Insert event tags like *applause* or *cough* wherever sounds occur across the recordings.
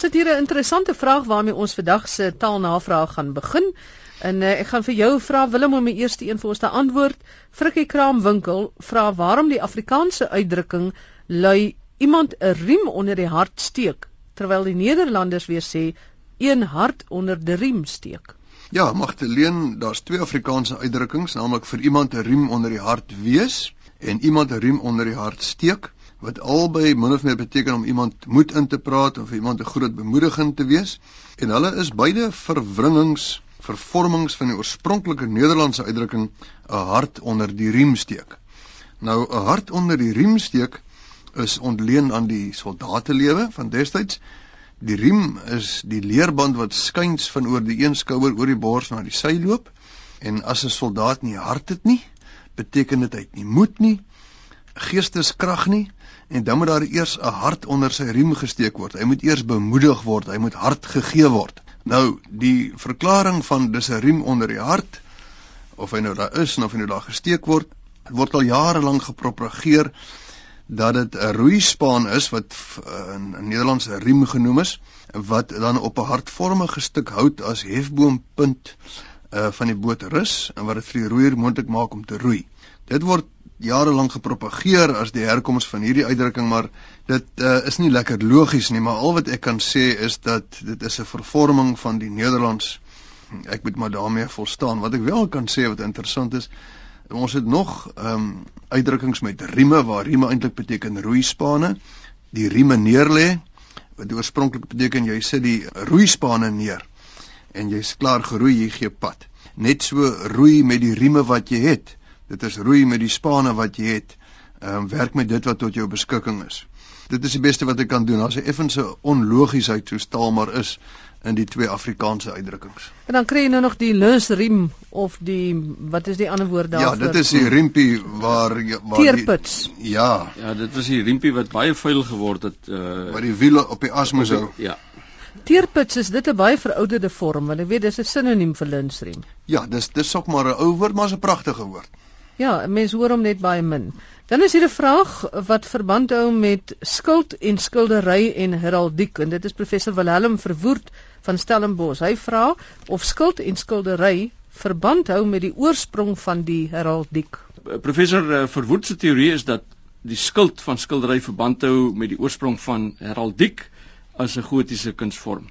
Ons het hier 'n interessante vraag waarmee ons vandag se taalnavraag gaan begin. En uh, ek gaan vir jou vra Willem om die eerste een vir ons te antwoord. Frikkie Kraamwinkel vra waarom die Afrikaanse uitdrukking lui iemand 'n riem onder die hart steek terwyl die Nederlanders weer sê een hart onder die riem steek. Ja, Magdalene, daar's twee Afrikaanse uitdrukkings, naamlik vir iemand 'n riem onder die hart wees en iemand 'n riem onder die hart steek wat albei min of meer beteken om iemand moed in te praat of iemand 'n groot bemoediging te wees en hulle is beide verwringings vervormings van die oorspronklike Nederlandse uitdrukking 'n hart onder die riem steek. Nou 'n hart onder die riem steek is ontleen aan die soldatelewe van destyds. Die riem is die leerband wat skuins van oor die een skouer oor die bors na die sy loop en as 'n soldaat nie hart het nie, beteken dit hy het nie moed nie, geesteskrag nie en dan moet daar eers 'n hart onder sy riem gesteek word. Hy moet eers bemoedig word, hy moet hart gegee word. Nou, die verklaring van dis 'n riem onder die hart of hy nou daar is of hy nou daar gesteek word, word al jare lank gepropageer dat dit 'n roeispaan is wat in, in Nederlands 'n riem genoem is wat dan op 'n hartvormige stuk hout as hefboompunt uh van die boot rus en wat dit vir die roeier moontlik maak om te roei. Dit word jare lank gepropageer as die herkoms van hierdie uitdrukking, maar dit uh, is nie lekker logies nie, maar al wat ek kan sê is dat dit is 'n vervorming van die Nederlands. Ek moet maar daarmee volstaan. Wat ek wel kan sê wat interessant is, ons het nog ehm um, uitdrukkings met rieme waar rieme eintlik beteken roeispane. Die rieme neerlê wat oorspronklik beteken jy sit die roeispane neer en jy's klaar geroei, jy gee pad. Net so roei met die rieme wat jy het dit is roei met die spanne wat jy het. Ehm um, werk met dit wat tot jou beskikking is. Dit is die beste wat ek kan doen. Daar's 'n effense onlogiesheid soos taal maar is in die twee Afrikaanse uitdrukkings. En dan kry jy nou nog die lusriem of die wat is die ander woord daarvoor? Ja, dit is die riempie waar waar Teerputs. Die, ja. Ja, dit was die riempie wat baie vuil geword het uh waar die wiele op die as moes hou. Ja. Teerputs is dit 'n baie verouderde vorm, want ek weet dis 'n sinoniem vir lusriem. Ja, dis dis ook maar 'n ou woord, maar 'n pragtige woord. Ja, mense hoor hom net baie min. Dan is hier 'n vraag wat verband hou met skuld en skildery en heraldiek en dit is professor Willem Verwoerd van Stellenbosch. Hy vra of skuld en skildery verband hou met die oorsprong van die heraldiek. Professor eh, Verwoerd se teorie is dat die skuld van skildery verband hou met die oorsprong van heraldiek as 'n gotiese kunsvorm.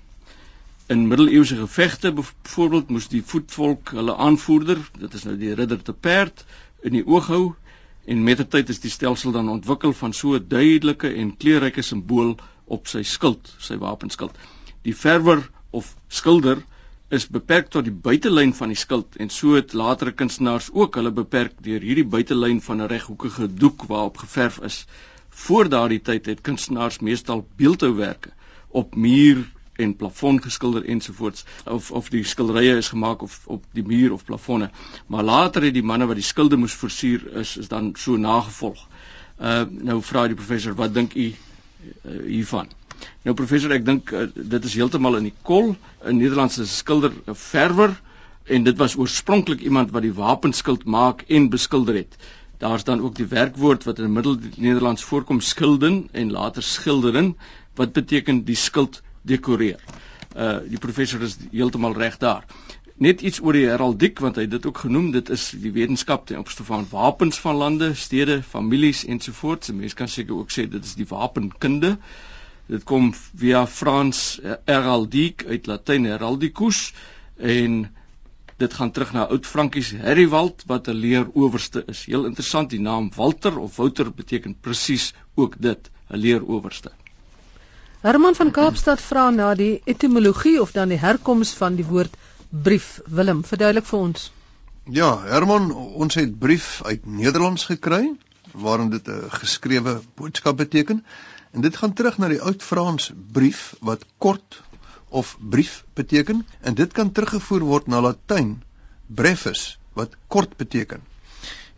In middeleeuse gevegte byvoorbeeld moes die voetvolk hulle aanvoerder, dit is nou die ridder te perd, in die oog hou en met die tyd is die stelsel dan ontwikkel van so 'n duidelike en kleurryke simbool op sy skild, sy wapenskild. Die verwer of skilder is beperk tot die buitelyn van die skild en so het latere kunstenaars ook hulle beperk deur hierdie buitelyn van 'n reghoekige doek waarop geverf is. Voor daardie tyd het kunstenaars meestal beeldhouwerke op muur en plafon geskilder ensovoorts of of die skilderye is gemaak of op die muur of plafonne. Maar later het die manne wat die skilde moes versier is is dan so nagevolg. Uh nou vra die professor wat dink u uh, hiervan? Nou professor ek dink uh, dit is heeltemal in die kol. 'n Nederlandse skilder, verwer en dit was oorspronklik iemand wat die wapenskild maak en beskilder het. Daar's dan ook die werkwoord wat in Middel-Nederlands voorkom skilden en later skilderen wat beteken die skild dekoreer. Uh die professor is heeltemal reg daar. Net iets oor die heraldiek want hy het dit ook genoem, dit is die wetenskap ten opsigte van wapens van lande, stede, families ensovoorts. Mense kan seker ook sê dit is die wapenkunde. Dit kom via Frans heraldiek uit Latyn heraldicus en dit gaan terug na oud Frankies Herriwald wat 'n leerowerste is. Heel interessant, die naam Walter of Wouter beteken presies ook dit, 'n leerowerste. Herman van Kaapstad vra na die etimologie of dan die herkoms van die woord brief. Willem, verduidelik vir ons. Ja, Herman, ons het brief uit Nederlands gekry waarin dit 'n geskrewe boodskap beteken en dit gaan terug na die oud Frans brief wat kort of brief beteken en dit kan teruggevoer word na Latyn brevis wat kort beteken.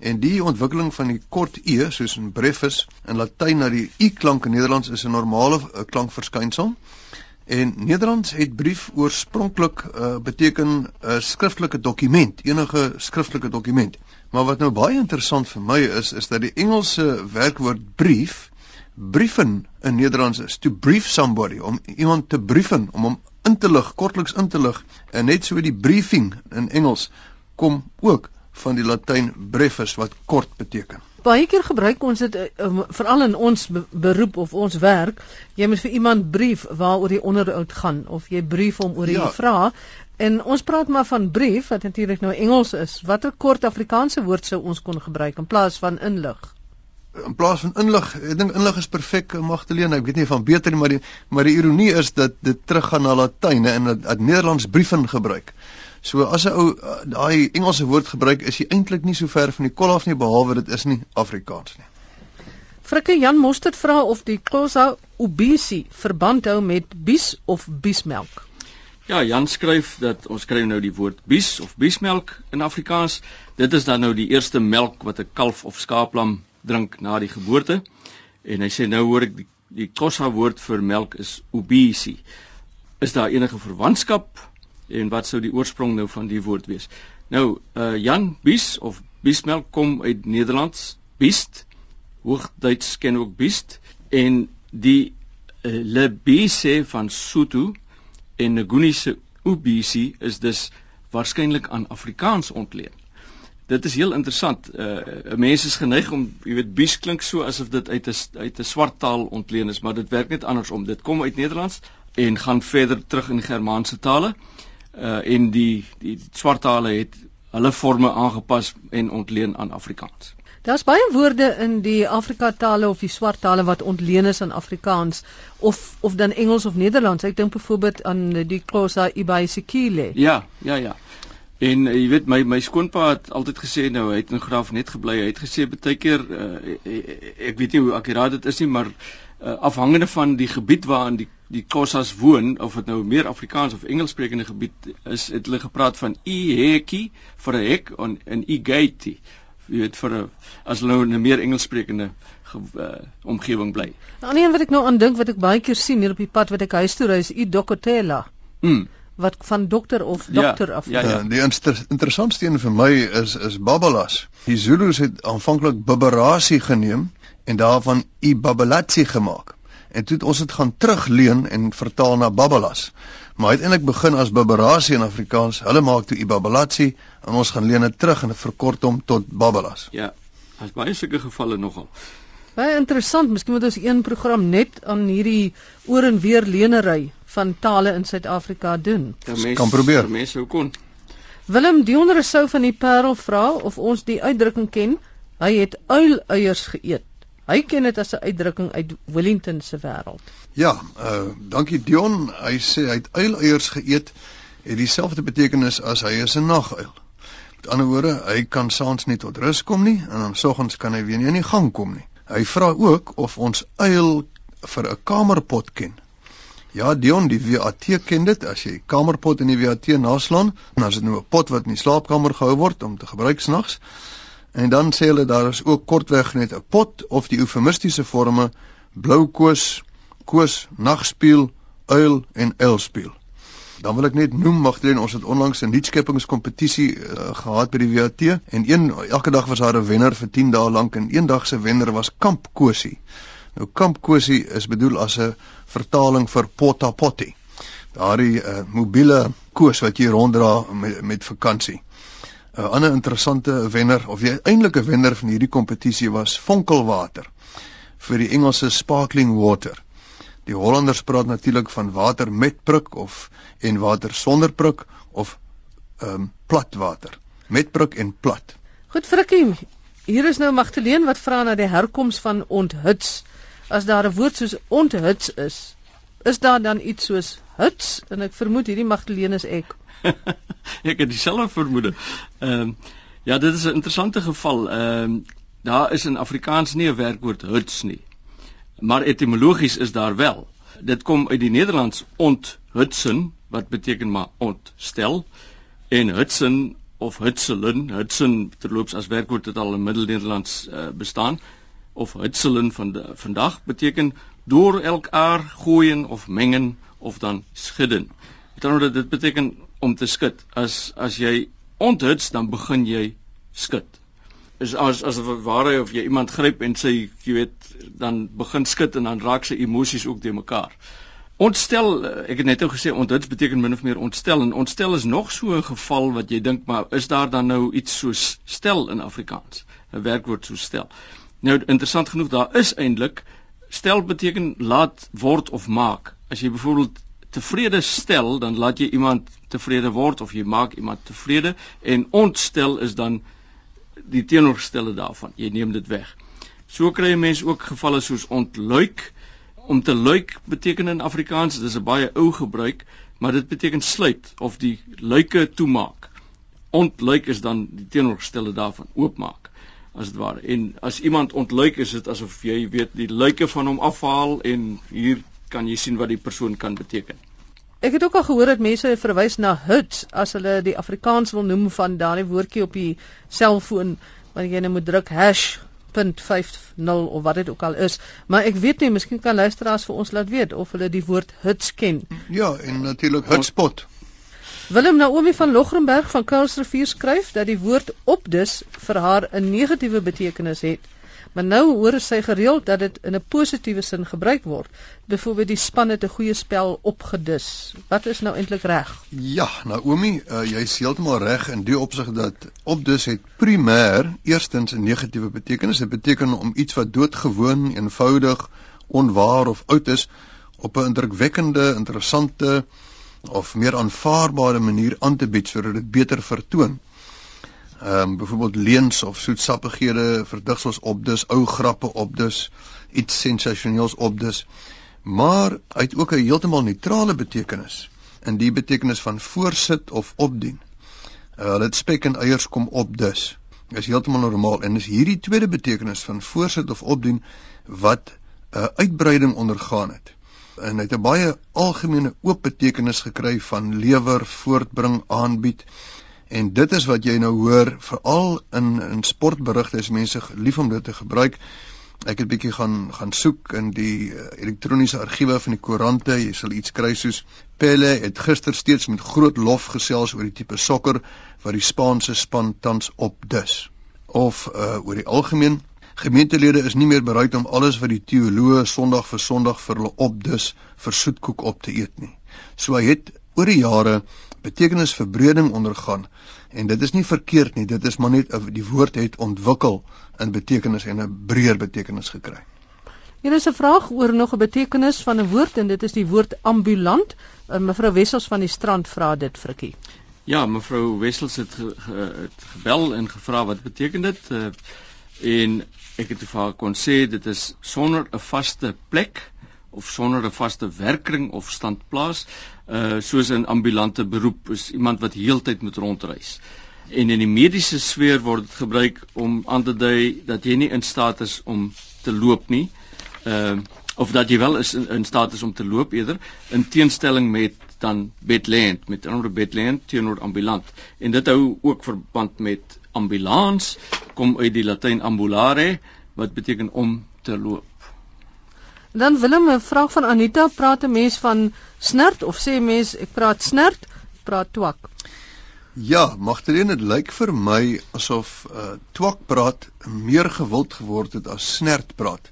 En die ontwikkeling van die kort e soos in brevis in Latyn na die u klank in Nederlands is 'n normale uh, klankverskynsel. En Nederlands het brief oorspronklik uh, beteken 'n uh, skriftelike dokument, enige skriftelike dokument. Maar wat nou baie interessant vir my is, is dat die Engelse werkwoord brief briefen in Nederlands is to brief somebody om iemand te briefen om hom in te lig kortliks in te lig en net so die briefing in Engels kom ook van die Latyn brevis wat kort beteken. Baie keer gebruik ons dit um, veral in ons beroep of ons werk. Jy moet vir iemand brief waaroor die onderhoud gaan of jy brief hom oor 'n ja. vraag. En ons praat maar van brief wat natuurlik nou Engels is. Watter kort Afrikaanse woord sou ons kon gebruik in plaas van inlig? In plaas van inlig, ek dink inlig is perfek, Magdalene. Ek weet nie van beter nie, maar die maar die ironie is dat dit teruggaan na Latyn en dat, dat Nederlands brieven gebruik. So as 'n ou daai Engelse woord gebruik, is hy eintlik nie so ver van die kol af nie behalwe dit is nie Afrikaans nie. Frikke Jan Mostert vra of die Xhosa ubisi verband hou met bies of biesmelk. Ja, Jan skryf dat ons kry nou die woord bies of biesmelk in Afrikaans. Dit is dan nou die eerste melk wat 'n kalf of skaaplam drink na die geboorte. En hy sê nou hoor ek die die Xhosa woord vir melk is ubisi. Is daar enige verwantskap en wat sou die oorsprong nou van die woord wees? Nou, uh Jan Bies of Biesmelk kom uit Nederlands, Biest. Hoogduits ken ook Biest en die uh, Le Bise van Sotho en Nguni se Ubisi is dus waarskynlik aan Afrikaans ontleen. Dit is heel interessant. Uh mense is geneig om, jy weet, Bies klink so asof dit uit 'n uit 'n swart taal ontleen is, maar dit werk net andersom. Dit kom uit Nederlands en gaan verder terug in Germaanse tale uh en die die swart tale het hulle forme aangepas en ontleen aan Afrikaans. Daar's baie woorde in die Afrika tale of die swart tale wat ontleen is aan Afrikaans of of dan Engels of Nederlands. Ek dink byvoorbeeld aan die Xhosa iBayisikile. Ja, ja, ja. En uh, jy weet my my skoonpa het altyd gesê nou hy het in Graaf net gebly. Hy het gesê baie keer uh, ek weet nie hoe akuraat dit is nie, maar uh, afhangende van die gebied waarin die die Khoisas woon of dit nou meer Afrikaans of Engelssprekende gebied is, het hulle gepraat van i hekkie vir 'n hek en 'n i gate. Jy weet vir 'n as hulle nou in 'n meer Engelssprekende uh, omgewing bly. Nou nee, wat ek nou aan dink wat ek baie keer sien hier op die pad wat ek huis toe ry is i dokotela. Mm wat van dokter of ja, dokter ja, af. Ja, ja. Die inter interessantste een vir my is is Babalas. Die Zulus het aanvanklik Babarasie geneem en daarvan Ibabalatsi gemaak. En toe het ons dit gaan terugleen en vertaal na Babalas. Maar uiteindelik begin as Babarasie in Afrikaans. Hulle maak toe Ibabalatsi en ons gaan leen dit terug en dit verkort hom tot Babalas. Ja. Daar's baie sulke gevalle nogal. Baie interessant. Miskien moet ons een program net aan hierdie oor en weer lenery van tale in Suid-Afrika doen. Ja, mens, kan probeer. Mense sou kon. Willem Dion Rousseau van die Parel vra of ons die uitdrukking ken. Hy het uileiers geëet. Hy ken dit as 'n uitdrukking uit Wellington se wêreld. Ja, uh dankie Dion. Hy sê hy het uileiers geëet het dieselfde betekenis as hy is 'n naguil. Met ander woorde, hy kan saans nie tot rus kom nie en dan soggens kan hy weer nie in die gang kom nie. Hy vra ook of ons uil vir 'n kamerpot ken. Ja, Dion, die WAT ken dit. As jy kamerpot in die WAT naslaan, dan is dit nou 'n pot wat in die slaapkamer gehou word om te gebruik snags. En dan sê hulle daar is ook kortweg net 'n pot of die eufemistiese forme blou koos, nagspieël, uil en uilspieël. Dan wil ek net noem Magdalene, ons het onlangs 'n nuutskeppingskompetisie uh, gehad by die WAT en een elke dag was daar 'n wenner vir 10 dae lank en een dag se wenner was kampkosie. Nou kampkosie is bedoel as 'n vertaling vir potapotti. Daardie uh, mobiele koos wat jy ronddra met, met vakansie. 'n ander interessante wenner of die eintlike wenner van hierdie kompetisie was Vonkelwater vir die Engelse sparkling water. Die Hollanders praat natuurlik van water met prik of en water sonder prik of ehm um, plat water. Met prik en plat. Goed Frikkie, hier is nou Magdalene wat vra na die herkoms van onthuts. As daar 'n woord soos onthuts is, is daar dan iets soos huts en ek vermoed hierdie Magdalene is ek. *laughs* ek het dieselfde vermoede. Ehm um, ja, dit is 'n interessante geval. Ehm um, daar is in Afrikaans nie 'n werkwoord huts nie. Maar etimologies is daar wel. Dit kom uit die Nederlands onthutsen wat beteken maar ontstel en hutsen of hutselen, hutsen terloops as werkwoord het al in Middelnederlands uh, bestaan of hutselen van de, vandag beteken deur elkaar gooien of mengen of dan skudden. Met ander woorde dit beteken om te skud. As as jy onthuts dan begin jy skud. is as as ware of jy iemand gryp en sê jy weet dan begin skud en dan raak sy emosies ook te mekaar. Ontstel, ek het net ou gesê onthuts beteken min of meer ontstel en ontstel is nog so 'n geval wat jy dink maar is daar dan nou iets soos stel in Afrikaans? 'n Werkwoord so stel. Nou interessant genoeg daar is eintlik stel beteken laat word of maak. As jy byvoorbeeld tevrede stel, dan laat jy iemand tevrede word of jy maak iemand tevrede en ontstel is dan die teenoorgestelde daarvan. Jy neem dit weg. So kry mense ook gevalle soos ontluik. Om te luik beteken in Afrikaans, dit is 'n baie ou gebruik, maar dit beteken sluit of die luike toemaak. Ontluik is dan die teenoorgestelde daarvan, oopmaak as dit ware. En as iemand ontluik is dit asof jy weet die luike van hom afhaal en hier kan jy sien wat die persoon kan beteken. Ek het ook al gehoor dat mense verwys na huts as hulle die Afrikaans wil noem van daardie woordjie op die selfoon wanneer jy net nou moet druk #.50 of wat dit ook al is. Maar ek weet nie, miskien kan luisteraars vir ons laat weet of hulle die woord huts ken. Ja, en natuurlik hutspot. Willem Naomi van Logrenberg van Kuilsrivier skryf dat die woord opdus vir haar 'n negatiewe betekenis het. Maar nou hoor sy gereeld dat dit in 'n positiewe sin gebruik word. Byvoorbeeld die span het 'n goeie spel opgedus. Wat is nou eintlik reg? Ja, Naomi, uh, jy is heeltemal reg in die opsig dat opdus het primêr eerstens 'n negatiewe betekenis. Dit beteken om iets wat doodgewoon, eenvoudig, onwaar of oud is op 'n indrukwekkende, interessante of meer aanvaarbare manier aan te bied sodat dit beter vertoon ehm um, byvoorbeeld leuns of soetsappighede verdigsels op dus ou grappe op dus iets sensasioneels op dus maar hy het ook 'n heeltemal neutrale betekenis in die betekenis van voorsit of opdien. Uh, hulle het spek en eiers kom op dus. Is heeltemal normaal en is hierdie tweede betekenis van voorsit of opdien wat 'n uh, uitbreiding ondergaan het. En hy het 'n baie algemene oop betekenis gekry van lewer, voortbring, aanbied. En dit is wat jy nou hoor veral in in sportberigte is mense lief om dit te gebruik. Ek het bietjie gaan gaan soek in die uh, elektroniese argiewe van die koerante. Jy sal iets kry soos Pelle het gister steeds met groot lof gesels oor die tipe sokker wat die Spaanse span tans op dus. Of uh oor die algemeen gemeentelede is nie meer bereid om alles wat die teoloë Sondag vir Sondag vir hulle op dus vir soetkoek op te eet nie. So hy het oor die jare betekenisverbreding ondergaan en dit is nie verkeerd nie dit is maar net die woord het ontwikkel in betekenis en 'n breër betekenis gekry. Hier is 'n vraag oor nog 'n betekenis van 'n woord en dit is die woord ambulant. Uh, mevrou Wessels van die Strand vra dit frikkie. Ja, mevrou Wessels het, ge, ge, het gebel en gevra wat beteken dit uh, en ek het vir haar kon sê dit is sonder 'n vaste plek of sonder 'n vaste werking of standplaas, uh soos 'n ambulante beroep is iemand wat heeltyd moet rondreis. En in die mediese sfeer word dit gebruik om aan te dui dat jy nie in staat is om te loop nie. Uh of dat jy wel is in, in staat is om te loop eerder in teenstelling met dan bedlend met ander bedlend teenoor ambulant. En dit hou ook verband met ambulans kom uit die Latyn ambulare wat beteken om te loop. Dan Willem, 'n vraag van Anita, praat 'n mens van snert of sê mens ek praat snert, praat twak? Ja, Magdalene, dit lyk vir my asof uh, twak praat meer gewild geword het as snert praat.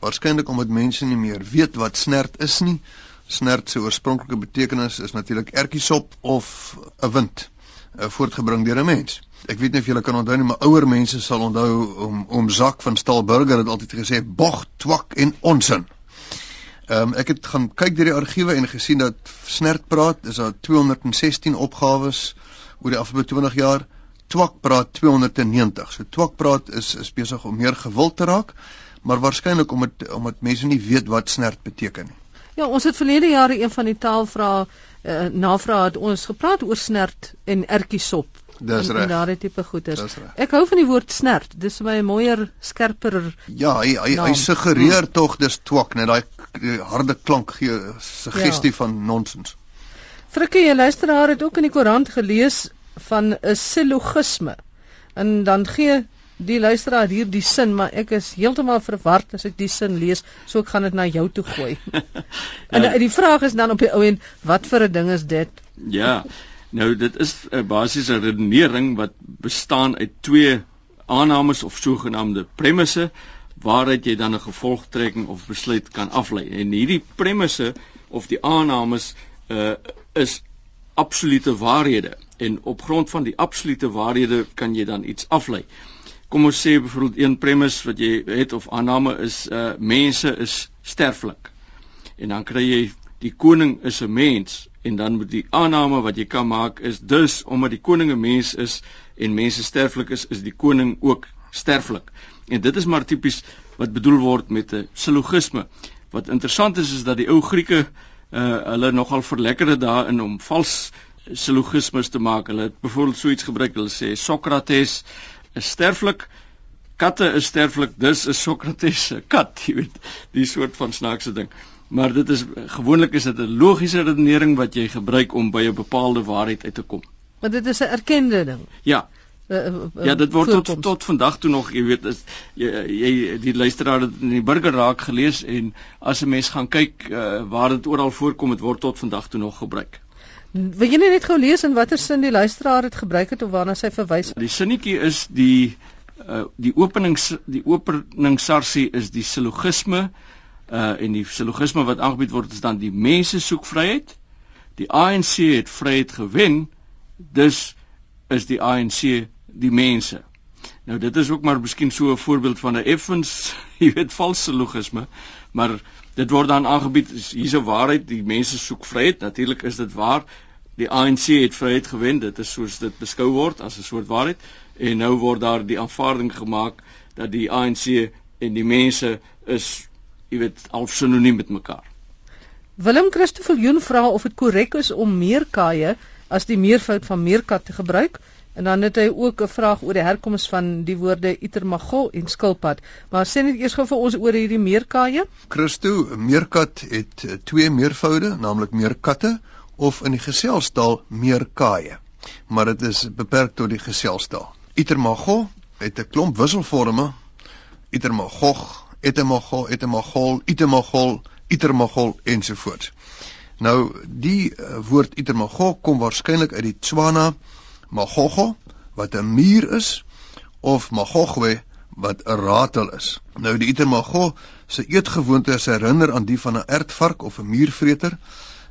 Waarskynlik omdat mense nie meer weet wat snert is nie. Snert se oorspronklike betekenis is natuurlik ertjiesop of 'n wind, uh, voortgebring deur 'n mens. Ek weet nie of julle kan onthou nie, maar ouer mense sal onthou om om Zak van Stalburger het altyd gesê bog, twak en onsin. Ehm um, ek het gaan kyk deur die argiewe en gesien dat Snert praat is daar 216 opgawes oor die afgelope 20 jaar. Twak praat 290. So twak praat is is besig om meer gewild te raak, maar waarskynlik omdat omdat mense nie weet wat Snert beteken nie. Ja, ons het verlede jare een van die taalvrae uh, navrae het ons gepraat oor Snert en ertjiesop Dis reg. En daardie tipe goeders. Ek hou van die woord snert. Dis vir my 'n mooier, skerper. Ja, hy hy, hy suggereer hmm. tog dis twak, net daai harde klank gee suggestie ja. van nonsens. Frikkie, jy luisteraar het ook in die koerant gelees van 'n sillogisme. En dan gee die luisteraar hier die sin, maar ek is heeltemal verward as ek die sin lees, so ek gaan dit na jou toe gooi. *laughs* ja. En die vraag is dan op die ou end, wat vir 'n ding is dit? Ja. Nou dit is 'n basiese redenering wat bestaan uit twee aannames of sogenaamde premisse waaruit jy dan 'n gevolgtrekking of besluit kan aflei. En hierdie premisse of die aannames uh is absolute waarhede en op grond van die absolute waarhede kan jy dan iets aflei. Kom ons sê byvoorbeeld een premise wat jy het of aanname is uh mense is sterflik. En dan kry jy die koning is 'n mens en dan moet die aanname wat jy kan maak is dus omdat die koning 'n mens is en mense sterflik is, is die koning ook sterflik. En dit is maar tipies wat bedoel word met 'n sillogisme. Wat interessant is is dat die ou Grieke uh hulle nogal verlekkerde daarin om vals sillogismes te maak. Hulle het byvoorbeeld so iets gebruik. Hulle sê Sokrates is sterflik. Katte is sterflik. Dus is Sokrates 'n kat, *laughs* jy weet. Die soort van snaakse ding. Maar dit is gewoonlik is dit 'n logiese redenering wat jy gebruik om by 'n bepaalde waarheid uit te kom. Maar dit is 'n erkende ding. Ja, uh, uh, ja, dit word tot tot vandag toe nog, jy weet, is jy, jy die luisteraar het in die burger raak gelees en as 'n mens gaan kyk uh, waar dit oral voorkom, dit word tot vandag toe nog gebruik. Wil jy net gou lees in watter sin die luisteraar dit gebruik het of waarna sy verwys? Die sinnetjie is die uh, die openings die openingsarsie is die sillogisme uh en die sillogisme wat aangebied word is dan die mense soek vryheid. Die ANC het vryheid gewen, dus is die ANC die mense. Nou dit is ook maar miskien so 'n voorbeeld van 'n effens, *laughs* jy weet, valse logisme, maar dit word dan aangebied hier's 'n waarheid, die mense soek vryheid. Natuurlik is dit waar. Die ANC het vryheid gewen. Dit is soos dit beskou word as 'n soort waarheid en nou word daar die aanvaarding gemaak dat die ANC en die mense is jy weet al sinoniem met mekaar. Willem Christoffel Joen vra of dit korrek is om meerkaie as die meervoud van meerkat te gebruik. En dan het hy ook 'n vraag oor die herkoms van die woorde itermagol en skilpad. Maar sê net eers gou vir ons oor hierdie meerkaie. Christo, meerkat het eh, twee meervoude, naamlik meerkatte of in die geselstaal meerkaie. Maar dit is beperk tot die geselstaal. Itermagol het 'n klomp wisselforme. Itermagog, etemagol, etemagol, itemagol, itermagol ensovoorts. Nou die uh, woord itermagol kom waarskynlik uit die Tswana Magogo wat 'n muur is of Magogwe wat 'n ratel is. Nou die Itermago se eetgewoontes herinner aan die van 'n ertvark of 'n muurvreter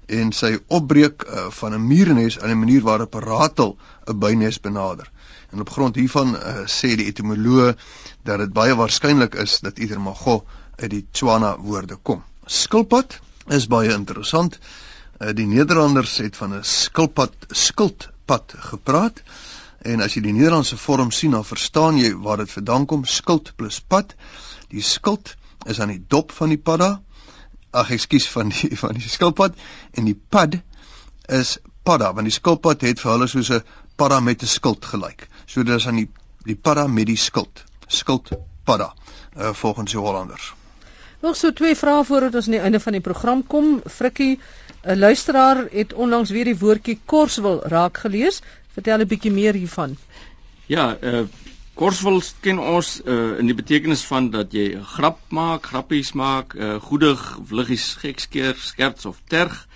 en sy opbreek uh, van 'n muurnes in 'n manier waarop 'n ratel 'n bynes benader. En op grond hiervan uh, sê die etimoloog dat dit baie waarskynlik is dat Itermago uit die Tswana woorde kom. Skilpad is baie interessant. Uh, die Nederlanders het van 'n skilpad skild pad gepraat. En as jy die Nederlandse vorm sien, dan verstaan jy waar dit vandaan kom, skild plus pad. Die skild is aan die dop van die padda. Ag, ekskuus van die *laughs* van die skilpad en die pad is padda, want die skilpad het vir hulle soos 'n padda met 'n skild gelyk. So dit is aan die die padda met die skild. Skild padda, uh, volgens die Hollanders. Nog so twee vrae voordat ons aan die einde van die program kom. Frikkie 'n luisteraar het onlangs weer die woordjie korswil raak gelees. Vertel 'n bietjie meer hiervan. Ja, uh, korswil ken ons uh, in die betekenis van dat jy 'n grap maak, grappies maak, uh, goedig, vluggies gekskeer, skerts of terg.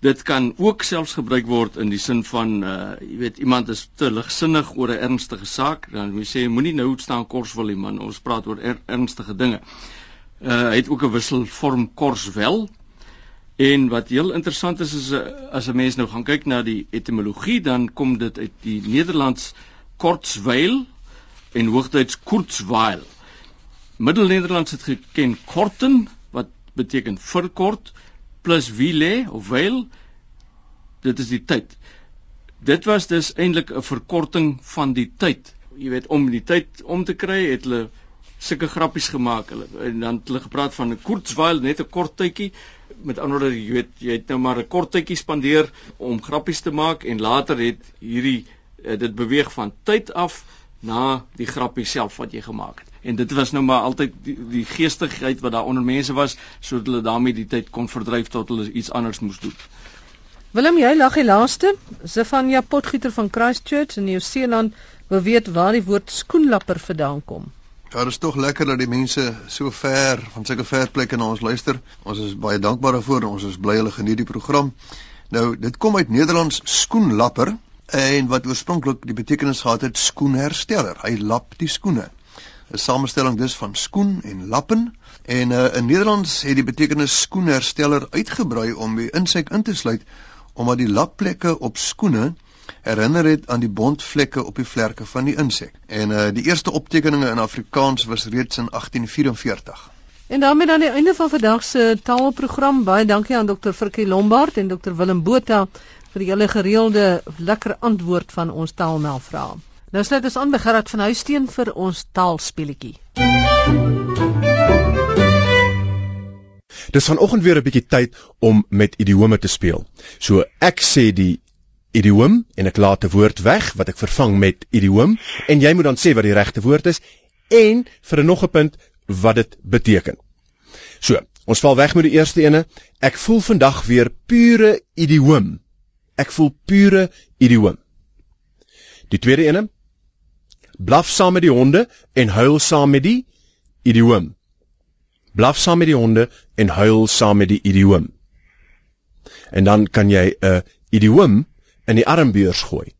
Dit kan ook selfs gebruik word in die sin van uh jy weet iemand is te ligsinnig oor 'n ernstige saak, dan moet jy sê moenie nou staan korswil nie man, ons praat oor er, ernstige dinge. Uh hy het ook 'n wisselvorm korswel En wat heel interessant is is as 'n mens nou gaan kyk na die etimologie dan kom dit uit die Nederlands kortsweil en hoogtyds kurzweil. Middelnederlands het geken korten wat beteken verkort plus wile of weil dit is die tyd. Dit was dus eintlik 'n verkorting van die tyd. Jy weet om die tyd om te kry het hulle sulke grappies gemaak hulle en dan het hulle gepraat van 'n kurzweil net 'n kort tydjie met ander woorde jy weet jy het nou maar 'n kort tydjie spandeer om grappies te maak en later het hierdie uh, dit beweeg van tyd af na die grappie self wat jy gemaak het. En dit was nou maar altyd die, die geestigheid wat daar onder mense was sodat hulle daarmee die tyd kon verdryf tot hulle iets anders moes doen. Willem, jy lag die laaste. Sefania Potgieter van Christchurch in Nieu-Seeland wil weet waar die woord skoenlapper vandaan kom. Ja, dit is tog lekker dat die mense so ver van sulke ver plekke na ons luister. Ons is baie dankbaar daarvoor en ons is bly hulle geniet die program. Nou, dit kom uit Nederlands skoenlapper en wat oorspronklik die betekenis gehad het skoenhersteller. Hy lap die skoene. 'n Samestelling dus van skoen en lappen en uh, in Nederlands het die betekenis skoenhersteller uitgebrei om die insek in te sluit omdat die lapplekke op skoene herinner het aan die bontvlekke op die vlerke van die insek. En uh, die eerste optekeninge in Afrikaans was reeds in 1844. En daarmee dan die einde van vandag se taalprogram. Baie dankie aan Dr. Frikkie Lombard en Dr. Willem Botha vir die hele gereelde lekker antwoord van ons taalnavrae. Nou sluit ons aan by Gerard van Huisteen vir ons taalspeletjie. Dis vanoggend weer 'n bietjie tyd om met idiome te speel. So ek sê die idioom en ek laat 'n woord weg wat ek vervang met idioom en jy moet dan sê wat die regte woord is en vir 'n nog 'n punt wat dit beteken. So, ons val weg met die eerste ene. Ek voel vandag weer pure idioom. Ek voel pure idioom. Die tweede ene. Blaf saam met die honde en huil saam met die idioom. Blaf saam met die honde en huil saam met die idioom. En dan kan jy 'n idioom in die armbeurs gooi.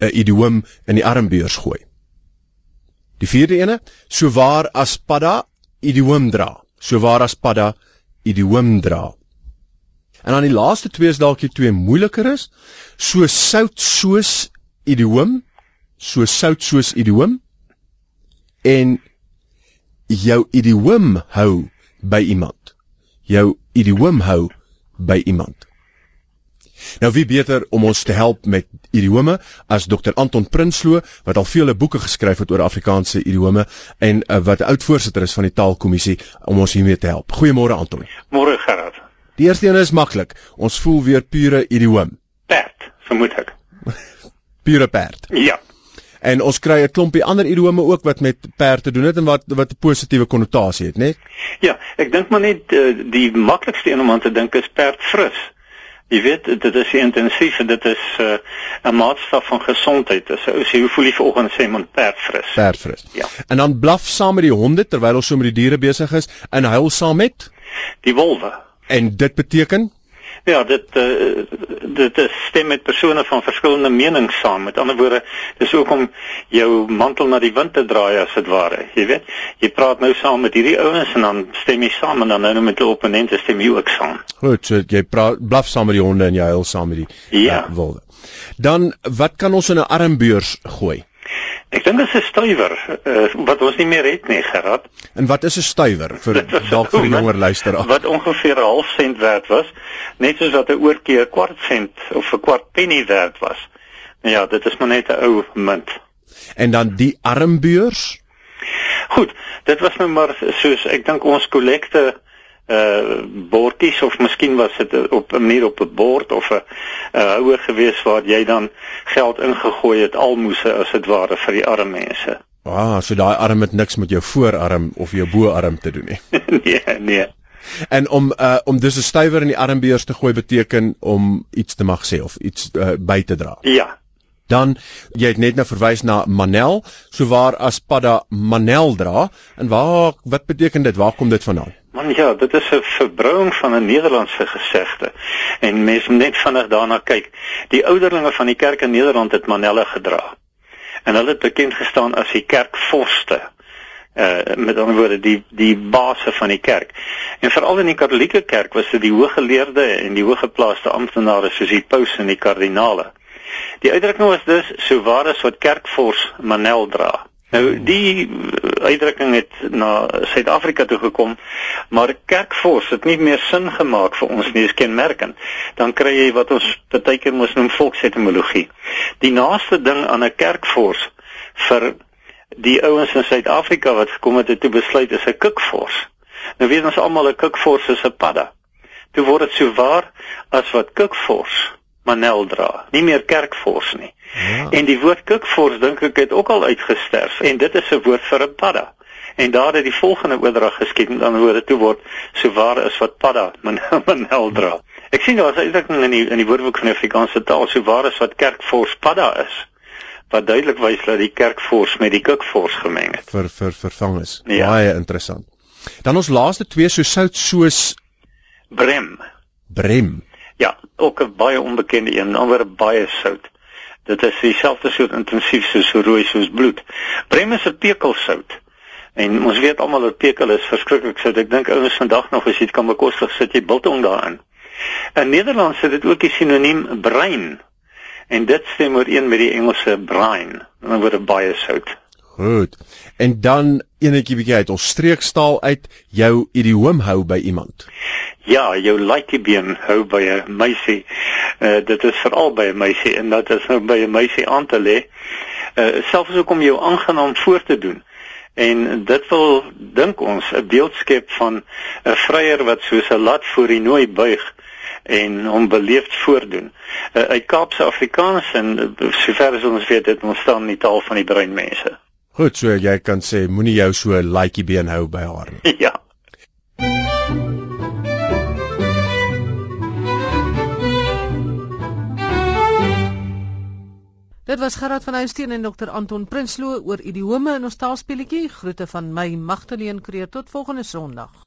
'n Idioom in die armbeurs gooi. Die vierde ene, so waar as padda idioom dra. So waar as padda idioom dra. En dan die laaste twee is dalk die twee moeiliker is. So sout soos idioom, so sout soos idioom en jou idioom hou by iemand. Jou idioom hou by iemand. Nou wie beter om ons te help met idiome as Dr Anton Prinsloo wat al vele boeke geskryf het oor Afrikaanse idiome en uh, wat uitvoorsitter is van die Taalkommissie om ons hiermee te help. Goeiemôre Anton. Môre Gerard. Die eerste een is maklik. Ons voel weer pure idioom. Perd, vermoed ek. *laughs* pure perd. Ja. En ons kry 'n klompie ander idiome ook wat met perd te doen het en wat wat 'n positiewe konnotasie het, né? Nee? Ja, ek dink maar net uh, die maklikste een om aan te dink is perd fris. Jy weet, dit is intensief en dit is eh, 'n uh, maatstaf van gesondheid. So as jy hoe voel jy vanoggend sê man perd fris. Perd fris. Ja. En dan blaf saam met die honde terwyl ons so met die diere besig is en huil saam met die wolwe. En dit beteken Ja, dit uh, dit is stem met persone van verskillende menings saam. Met ander woorde, dis ook om jou mantel na die wind te draai as dit ware. Jy weet, jy praat nou saam met hierdie ouens en dan stem jy saam en dan nou met die opponente stem jy ook saam. Goed, so jy praat blaf saam met die honde en jy huil saam met die ja. uh, wolwe. Dan wat kan ons in 'n armbeurs gooi? Ek dink dit is 'n stuiwer uh, wat ons nie meer het nie, Gerard. En wat is 'n stuiwer vir dalk vir die jonger luisteraar? Wat ongeveer 'n half sent werd was, net soos wat 'n oortjie 'n kwart sent of 'n kwart penny werd was. Nou ja, dit is maar net 'n ou munt. En dan die armbeurs? Goed, dit was nou maar soos ek dink ons kollekte uh bordjies of miskien was dit op 'n manier op 'n bord of 'n uh, houer gewees waar jy dan geld ingegooi het almoese as dit ware vir die arme mense. Ah, so daai arm het niks met jou voorarm of jou boarm te doen nie. *laughs* nee, nee. En om uh om dus 'n stywer in die armbeurs te gooi beteken om iets te mag sê of iets uh, by te dra. Ja. Dan jy het net nou verwys na Manel, so waar as Padda Manel dra en waar wat beteken dit? Waar kom dit vandaan? Man ja, dit is 'n verbrouing van 'n Nederlandse gesegde. En mense moet net vinnig daarna kyk. Die ouderlinge van die kerk in Nederland het manelle gedra. En hulle het bekend gestaan as die kerkvorste. Uh met ander woorde die die baase van die kerk. En veral in die Katolieke kerk was dit die hooggeleerde en die hooggeplaaste amptenare soos die paus en die kardinale. Die uitdrukking was dus so waar as wat kerkvors manel dra. Nou die uitdrukking het na Suid-Afrika toe gekom, maar kerkvors het nie meer sin gemaak vir ons nie, is kenmerkend. Dan kry jy wat ons partykeer mos noem volksetimologie. Die naaste ding aan 'n kerkvors vir die ouens in Suid-Afrika wat gekom het om te besluit is 'n kikvors. Nou weet ons almal 'n kikvors is 'n padda. Toe word dit so waar as wat kikvors manel dra, nie meer kerkvors nie. Ja. En die woord kikvors dink ek het ook al uitgesterf en dit is 'n woord vir 'n padda. En daar het die volgende oordrag geskied met ander woorde toe word so waar as wat padda *laughs* manel dra. Ek sien daar is eintlik in die in die woordeboek van die Afrikaanse taal so waar as wat kerkvors padda is wat duidelik wys dat die kerkvors met die kikvors gemeng het. Vir vir vervang is. Ja. Baie interessant. Dan ons laaste twee so sout soos brem. Brem. Ja, ook 'n baie onbekende een, alweer baie sout. Dit is dieselfde soort intensief soos rooi soos bloed. Brem is 'n pekelsout. En ons weet almal dat pekel is verskriklik sout. Ek dink ouens vandag nog as jy dit kan bekostig, sit jy biltong daarin. In Nederland sit dit ook die sinoniem brein. En dit stem ooreen met die Engelse brain. Dan word dit baie sout. Goed. En dan enetjie bietjie uit ons streekstaal uit, jou idioom hou by iemand. Ja, jou laaitjiebeen hou by 'n meisie. Uh dit is veral by 'n meisie en dat is nou by 'n meisie aan te lê. Uh selfs ook om jou aangenaam voor te doen. En dit wil dink ons 'n beeld skep van 'n vryer wat soos 'n lat voor die nooi buig en hom beleefd voordoen. Uh, uit Kaapse Afrikaans en uh, sover as ons weet dit ontstaan in die taal van die breinmense. Goed, so jy kan sê moenie jou so laaitjie been hou by haar nie. *laughs* ja. Dit was Gerard van Huisteen en Dr Anton Prinsloo oor idiome in ons taalspeletjie. Groete van my Magdalene Creer tot volgende Sondag.